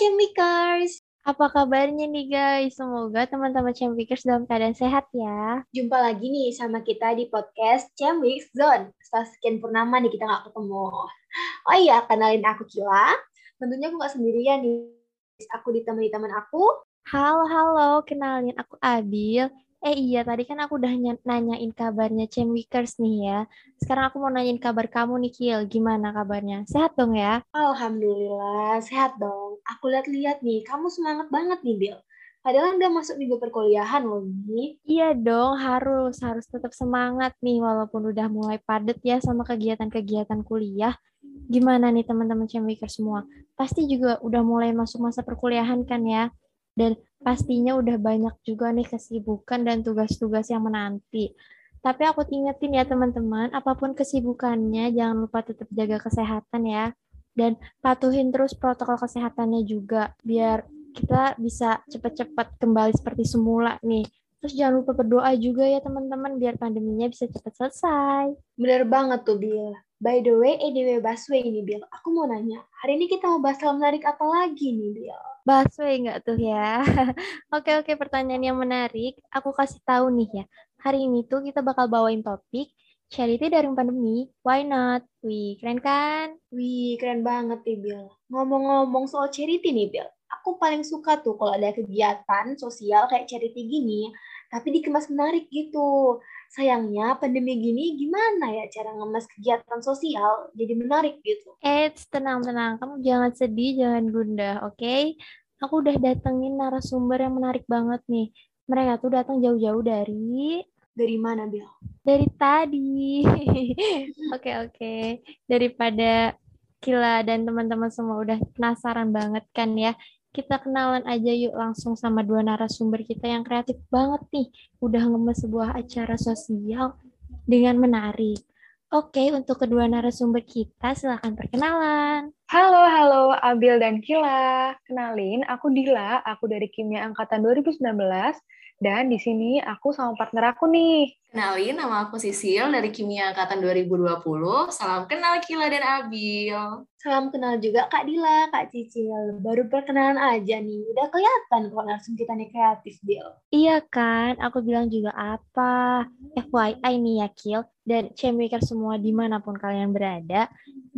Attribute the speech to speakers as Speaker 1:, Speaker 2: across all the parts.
Speaker 1: Cemwikers!
Speaker 2: Apa kabarnya nih guys? Semoga teman-teman Cemwikers dalam keadaan sehat ya.
Speaker 1: Jumpa lagi nih sama kita di podcast Cemwik Zone. Setelah sekian purnama nih kita nggak ketemu. Oh iya, kenalin aku Kila. Tentunya aku nggak sendirian nih. Aku ditemani teman aku.
Speaker 2: Halo, halo. Kenalin aku Abil. Eh iya, tadi kan aku udah nanyain kabarnya Cemwikers nih ya. Sekarang aku mau nanyain kabar kamu nih, Kil. Gimana kabarnya? Sehat dong ya?
Speaker 1: Alhamdulillah, sehat dong. Aku lihat-lihat nih, kamu semangat banget nih, Bil. Padahal udah masuk minggu perkuliahan loh nih.
Speaker 2: Iya dong, harus. Harus tetap semangat nih, walaupun udah mulai padat ya sama kegiatan-kegiatan kuliah. Gimana nih teman-teman Cemwikers semua? Pasti juga udah mulai masuk masa perkuliahan kan ya? Dan pastinya udah banyak juga nih kesibukan dan tugas-tugas yang menanti. Tapi aku ingetin ya teman-teman, apa pun kesibukannya, jangan lupa tetap jaga kesehatan ya. Dan patuhin terus protokol kesehatannya juga, biar kita bisa cepat-cepat kembali seperti semula nih. Terus jangan lupa berdoa juga ya teman-teman, biar pandeminya bisa cepat selesai.
Speaker 1: Bener banget tuh, Bil. By the way, EDW Busway ini, Bil. Aku mau nanya, hari ini kita mau bahas hal menarik apa lagi nih, Bil?
Speaker 2: Busway nggak tuh ya? oke, oke, pertanyaan yang menarik. Aku kasih tahu nih ya. Hari ini tuh kita bakal bawain topik charity dari pandemi. Why not? Wih, keren kan?
Speaker 1: Wih, keren banget nih, Bil. Ngomong-ngomong soal charity nih, Bil. Aku paling suka tuh kalau ada kegiatan sosial kayak charity gini, tapi dikemas menarik gitu. Sayangnya pandemi gini gimana ya cara ngemas kegiatan sosial jadi menarik gitu.
Speaker 2: Eh, tenang-tenang. Kamu jangan sedih, jangan gundah, oke? Okay? Aku udah datengin narasumber yang menarik banget nih. Mereka tuh datang jauh-jauh dari...
Speaker 1: Dari mana, Bil?
Speaker 2: Dari tadi. Oke, oke. Okay, okay. Daripada Kila dan teman-teman semua udah penasaran banget kan ya kita kenalan aja yuk langsung sama dua narasumber kita yang kreatif banget nih. Udah ngemes sebuah acara sosial dengan menarik. Oke, untuk kedua narasumber kita silahkan perkenalan.
Speaker 3: Halo, halo Abil dan Kila. Kenalin, aku Dila, aku dari Kimia Angkatan 2019 dan di sini aku sama partner aku nih.
Speaker 4: Kenalin, nama aku Sisil dari Kimia Angkatan 2020. Salam kenal Kila dan Abil.
Speaker 1: Salam kenal juga Kak Dila, Kak Cicil. Baru perkenalan aja nih. Udah kelihatan kok langsung kita nih kreatif, Bil.
Speaker 2: Iya kan? Aku bilang juga apa. FYI nih ya, Kil. Dan Chemmaker semua di mana pun kalian berada.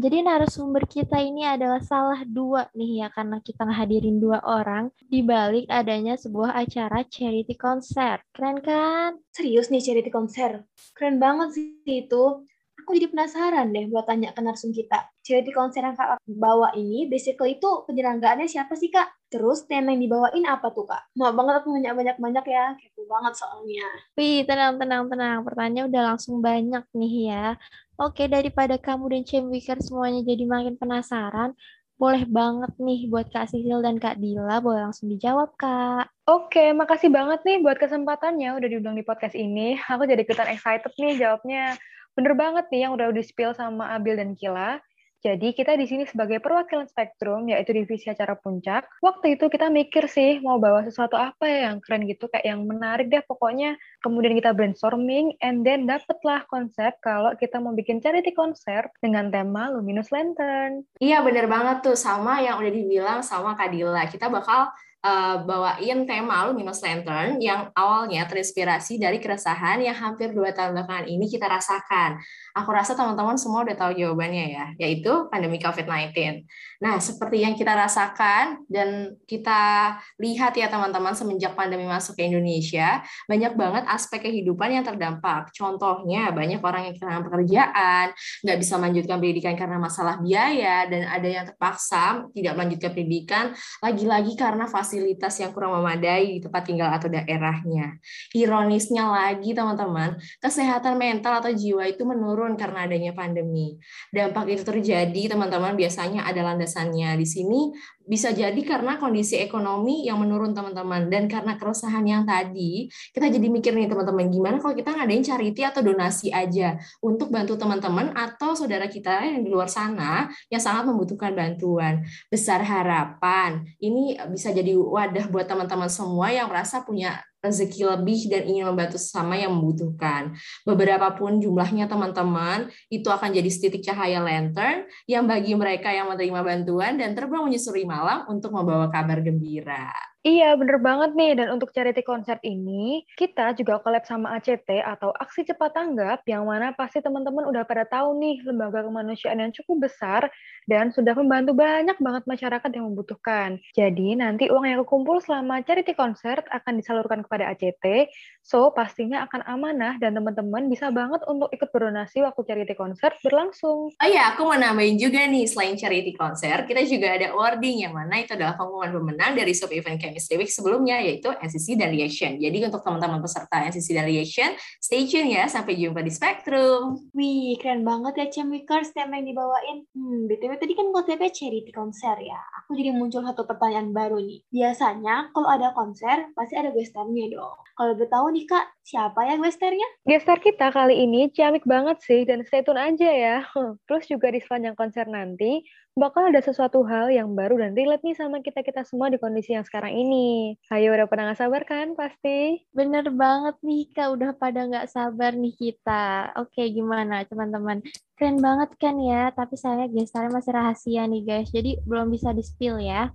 Speaker 2: Jadi narasumber kita ini adalah salah dua nih ya karena kita ngehadirin dua orang di balik adanya sebuah acara charity konser. Keren kan?
Speaker 1: Serius nih charity konser? Keren banget sih itu. Aku jadi penasaran deh buat tanya ke narsum kita. Charity konser yang Kak bawa ini, basically itu penyelenggarannya siapa sih Kak? Terus tema yang dibawain apa tuh Kak? Mau banget aku nanya banyak-banyak ya, kepo banget soalnya.
Speaker 2: Wih, tenang, tenang, tenang. Pertanyaan udah langsung banyak nih ya. Oke, daripada kamu dan Cemwiker semuanya jadi makin penasaran, boleh banget nih buat Kak Sisil dan Kak Dila, boleh langsung dijawab, Kak.
Speaker 3: Oke, makasih banget nih buat kesempatannya udah diundang di podcast ini. Aku jadi ikutan excited nih jawabnya. Bener banget nih yang udah di-spill sama Abil dan Kila. Jadi kita di sini sebagai perwakilan spektrum, yaitu divisi acara puncak. Waktu itu kita mikir sih mau bawa sesuatu apa ya yang keren gitu, kayak yang menarik deh pokoknya. Kemudian kita brainstorming, and then dapetlah konsep kalau kita mau bikin charity konser dengan tema Luminous Lantern.
Speaker 4: Iya bener banget tuh, sama yang udah dibilang sama Kadila. Kita bakal uh, bawain tema Luminous Lantern yang awalnya terinspirasi dari keresahan yang hampir dua tahun belakangan ini kita rasakan. Aku rasa teman-teman semua udah tahu jawabannya ya, yaitu pandemi COVID-19. Nah, seperti yang kita rasakan dan kita lihat ya teman-teman semenjak pandemi masuk ke Indonesia, banyak banget aspek kehidupan yang terdampak. Contohnya, banyak orang yang kehilangan pekerjaan, nggak bisa melanjutkan pendidikan karena masalah biaya, dan ada yang terpaksa tidak melanjutkan pendidikan, lagi-lagi karena fasilitas yang kurang memadai di tempat tinggal atau daerahnya. Ironisnya lagi teman-teman, kesehatan mental atau jiwa itu menurun karena adanya pandemi. Dampak itu terjadi, teman-teman, biasanya ada landasannya. Di sini bisa jadi karena kondisi ekonomi yang menurun, teman-teman. Dan karena keresahan yang tadi, kita jadi mikir nih, teman-teman, gimana kalau kita ngadain charity atau donasi aja untuk bantu teman-teman atau saudara kita yang di luar sana yang sangat membutuhkan bantuan. Besar harapan, ini bisa jadi wadah buat teman-teman semua yang merasa punya rezeki lebih dan ingin membantu sesama yang membutuhkan. Beberapa pun jumlahnya teman-teman, itu akan jadi titik cahaya lantern yang bagi mereka yang menerima bantuan dan terbang menyusuri malam untuk membawa kabar gembira.
Speaker 3: Iya, bener banget nih. Dan untuk charity concert ini, kita juga collab sama ACT atau Aksi Cepat Tanggap, yang mana pasti teman-teman udah pada tahu nih, lembaga kemanusiaan yang cukup besar dan sudah membantu banyak banget masyarakat yang membutuhkan. Jadi, nanti uang yang kekumpul selama charity concert akan disalurkan kepada ACT, so pastinya akan amanah dan teman-teman bisa banget untuk ikut berdonasi waktu charity concert berlangsung.
Speaker 4: Oh iya, aku mau nambahin juga nih, selain charity concert, kita juga ada awarding, yang mana itu adalah pengumuman pemenang dari sub event Chemistry Week sebelumnya, yaitu NCC dan Reaction. Jadi untuk teman-teman peserta NCC dan Reaction, stay tune ya, sampai jumpa di Spectrum.
Speaker 1: Wih, keren banget ya Chemikers tema yang dibawain. Hmm, BTW tadi kan konsepnya charity konser ya. Aku jadi muncul satu pertanyaan baru nih. Biasanya kalau ada konser, pasti ada gestarnya dong. Kalau boleh tahu nih Kak, siapa ya gestarnya?
Speaker 3: Gestar kita kali ini ciamik banget sih, dan stay tune aja ya. Terus juga di sepanjang konser nanti, bakal ada sesuatu hal yang baru dan relate nih sama kita-kita semua di kondisi yang sekarang ini. Ayo, udah pada nggak sabar kan pasti?
Speaker 2: Bener banget nih Kak, udah pada nggak sabar nih kita. Oke, gimana teman-teman? Keren banget kan ya, tapi saya gestarnya masih rahasia nih guys, jadi belum bisa di-spill ya.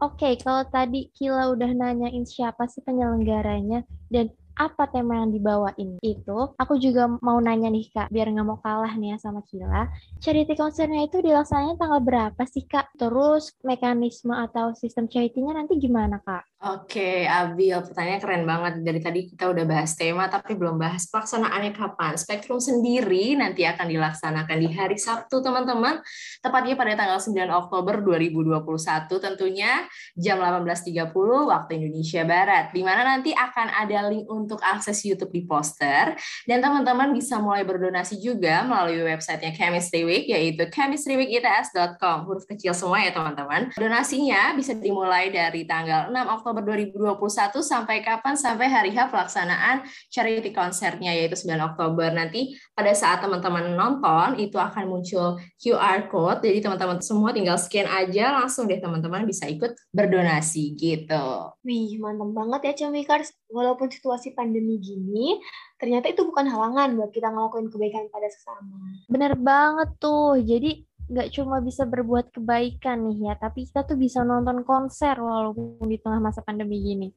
Speaker 2: Oke, kalau tadi Kila udah nanyain siapa sih penyelenggaranya dan apa tema yang dibawain itu, aku juga mau nanya nih Kak, biar nggak mau kalah nih ya sama Kila. Charity concernnya itu dilaksanakan tanggal berapa sih Kak? Terus mekanisme atau sistem charity-nya nanti gimana Kak?
Speaker 4: Oke, Abil, pertanyaannya keren banget. Dari tadi kita udah bahas tema, tapi belum bahas pelaksanaannya kapan. Spektrum sendiri nanti akan dilaksanakan di hari Sabtu, teman-teman. Tepatnya pada tanggal 9 Oktober 2021, tentunya jam 18.30 waktu Indonesia Barat. Di mana nanti akan ada link untuk akses YouTube di poster. Dan teman-teman bisa mulai berdonasi juga melalui websitenya Chemistry Week, yaitu chemistryweekits.com. Huruf kecil semua ya, teman-teman. Donasinya bisa dimulai dari tanggal 6 Oktober Oktober 2021 sampai kapan? Sampai hari H pelaksanaan charity konsernya yaitu 9 Oktober. Nanti pada saat teman-teman nonton itu akan muncul QR code. Jadi teman-teman semua tinggal scan aja langsung deh teman-teman bisa ikut berdonasi gitu.
Speaker 1: Wih, mantap banget ya Cemikars. Walaupun situasi pandemi gini, ternyata itu bukan halangan buat kita ngelakuin kebaikan pada sesama.
Speaker 2: Bener banget tuh. Jadi nggak cuma bisa berbuat kebaikan nih ya, tapi kita tuh bisa nonton konser walaupun di tengah masa pandemi gini.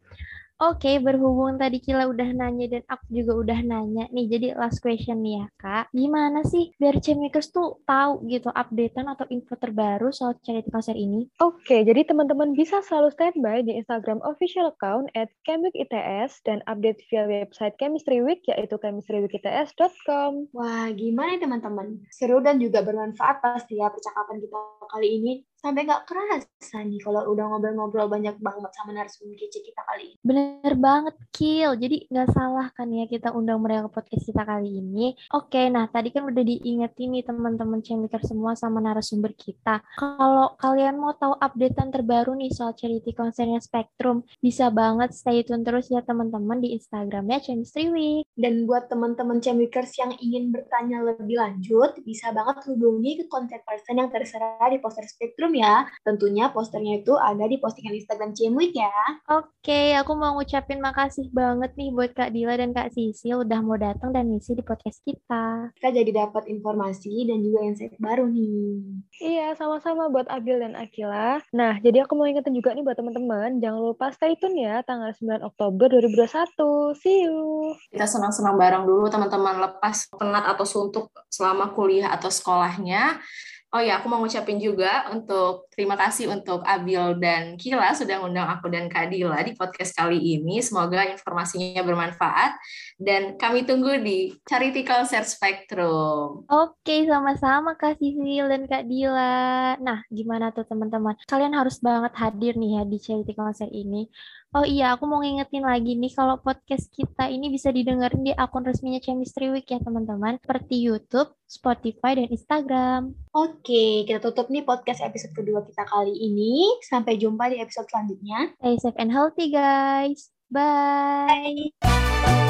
Speaker 2: Oke, berhubung tadi Kila udah nanya dan aku juga udah nanya nih, jadi last question nih ya Kak. Gimana sih biar Cemikers tuh tahu gitu updatean atau info terbaru soal charity konser ini?
Speaker 3: Oke, jadi teman-teman bisa selalu standby di Instagram official account at ITS dan update via website Chemistry Week yaitu chemistryweekits.com.
Speaker 1: Wah, gimana ya teman-teman? Seru dan juga bermanfaat pasti ya percakapan kita kali ini sampai nggak kerasa nih kalau udah ngobrol-ngobrol banyak banget sama narasumber kece kita kali ini.
Speaker 2: Bener banget, Kil. Jadi nggak salah kan ya kita undang mereka ke podcast kita kali ini. Oke, nah tadi kan udah diingetin nih teman-teman Cemiker semua sama narasumber kita. Kalau kalian mau tahu updatean terbaru nih soal charity concernnya Spectrum, bisa banget stay tune terus ya teman-teman di Instagramnya Chemistry Week.
Speaker 1: Dan buat teman-teman Chemikers yang ingin bertanya lebih lanjut, bisa banget hubungi ke contact person yang terserah di poster Spectrum ya. Tentunya posternya itu ada di postingan Instagram Cemweek ya.
Speaker 2: Oke, aku mau ngucapin makasih banget nih buat Kak Dila dan Kak Sisil udah mau datang dan ngisi di podcast kita.
Speaker 1: Kita jadi dapat informasi dan juga insight baru nih.
Speaker 3: Iya, sama-sama buat Abil dan Akila. Nah, jadi aku mau ingetin juga nih buat teman-teman, jangan lupa stay tune ya tanggal 9 Oktober 2021. See you!
Speaker 4: Kita senang-senang bareng dulu teman-teman lepas penat atau suntuk selama kuliah atau sekolahnya. Oh ya, aku mau ngucapin juga untuk terima kasih untuk Abil dan Kila sudah ngundang aku dan Kadila di podcast kali ini. Semoga informasinya bermanfaat dan kami tunggu di Charity Concert Spectrum.
Speaker 2: Oke, sama-sama Kak Sisil dan Kak Dila. Nah, gimana tuh teman-teman? Kalian harus banget hadir nih ya di Charity Concert ini. Oh iya, aku mau ngingetin lagi nih kalau podcast kita ini bisa didengarin di akun resminya Chemistry Week ya teman-teman, seperti YouTube, Spotify, dan Instagram.
Speaker 1: Oke, kita tutup nih podcast episode kedua kita kali ini. Sampai jumpa di episode selanjutnya.
Speaker 2: Stay safe and healthy guys. Bye.
Speaker 1: Bye.